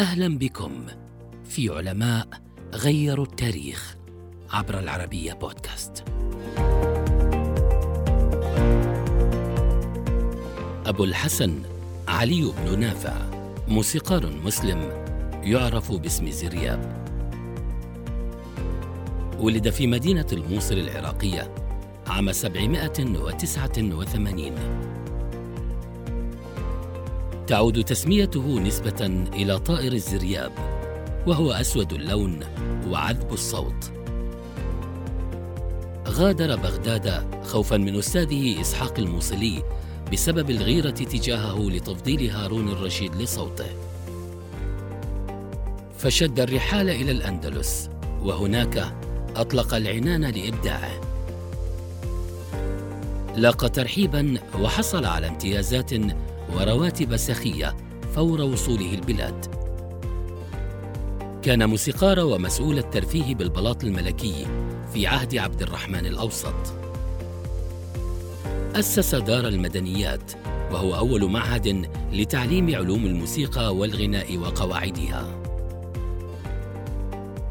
أهلا بكم في علماء غيروا التاريخ عبر العربية بودكاست. أبو الحسن علي بن نافع موسيقار مسلم يعرف باسم زرياب. ولد في مدينة الموصل العراقية عام 789 تعود تسميته نسبة إلى طائر الزرياب وهو أسود اللون وعذب الصوت. غادر بغداد خوفا من أستاذه إسحاق الموصلي بسبب الغيرة تجاهه لتفضيل هارون الرشيد لصوته. فشد الرحال إلى الأندلس وهناك أطلق العنان لإبداعه. لاقى ترحيبا وحصل على امتيازات ورواتب سخية فور وصوله البلاد. كان موسيقار ومسؤول الترفيه بالبلاط الملكي في عهد عبد الرحمن الأوسط. أسس دار المدنيات وهو أول معهد لتعليم علوم الموسيقى والغناء وقواعدها.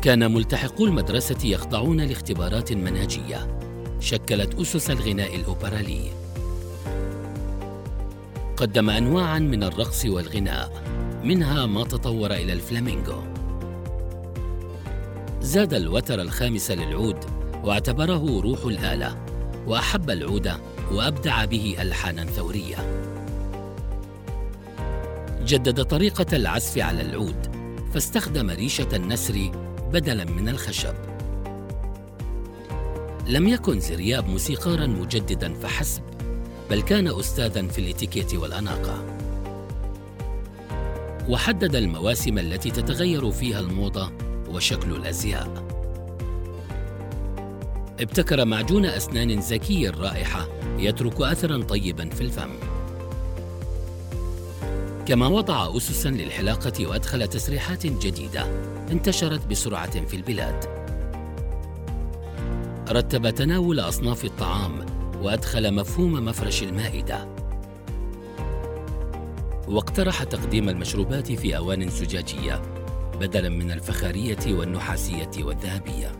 كان ملتحقو المدرسة يخضعون لاختبارات منهجية. شكلت أسس الغناء الأوبرالي. قدم انواعا من الرقص والغناء منها ما تطور إلى الفلامينغو. زاد الوتر الخامس للعود واعتبره روح الآلة وأحب العود وأبدع به الحانا ثورية. جدد طريقة العزف على العود فاستخدم ريشة النسر بدلا من الخشب. لم يكن زرياب موسيقارا مجددا فحسب. بل كان استاذا في الإتيكيت والأناقة. وحدد المواسم التي تتغير فيها الموضة وشكل الأزياء. ابتكر معجون أسنان زكي الرائحه يترك اثرا طيبا في الفم. كما وضع اسسا للحلاقة وأدخل تسريحات جديدة انتشرت بسرعة في البلاد. رتب تناول أصناف الطعام وأدخل مفهوم مفرش المائدة. واقترح تقديم المشروبات في أوان زجاجية بدلا من الفخارية والنحاسية والذهبية.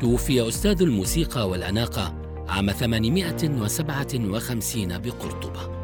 توفي أستاذ الموسيقى والأناقة عام 857 بقرطبة.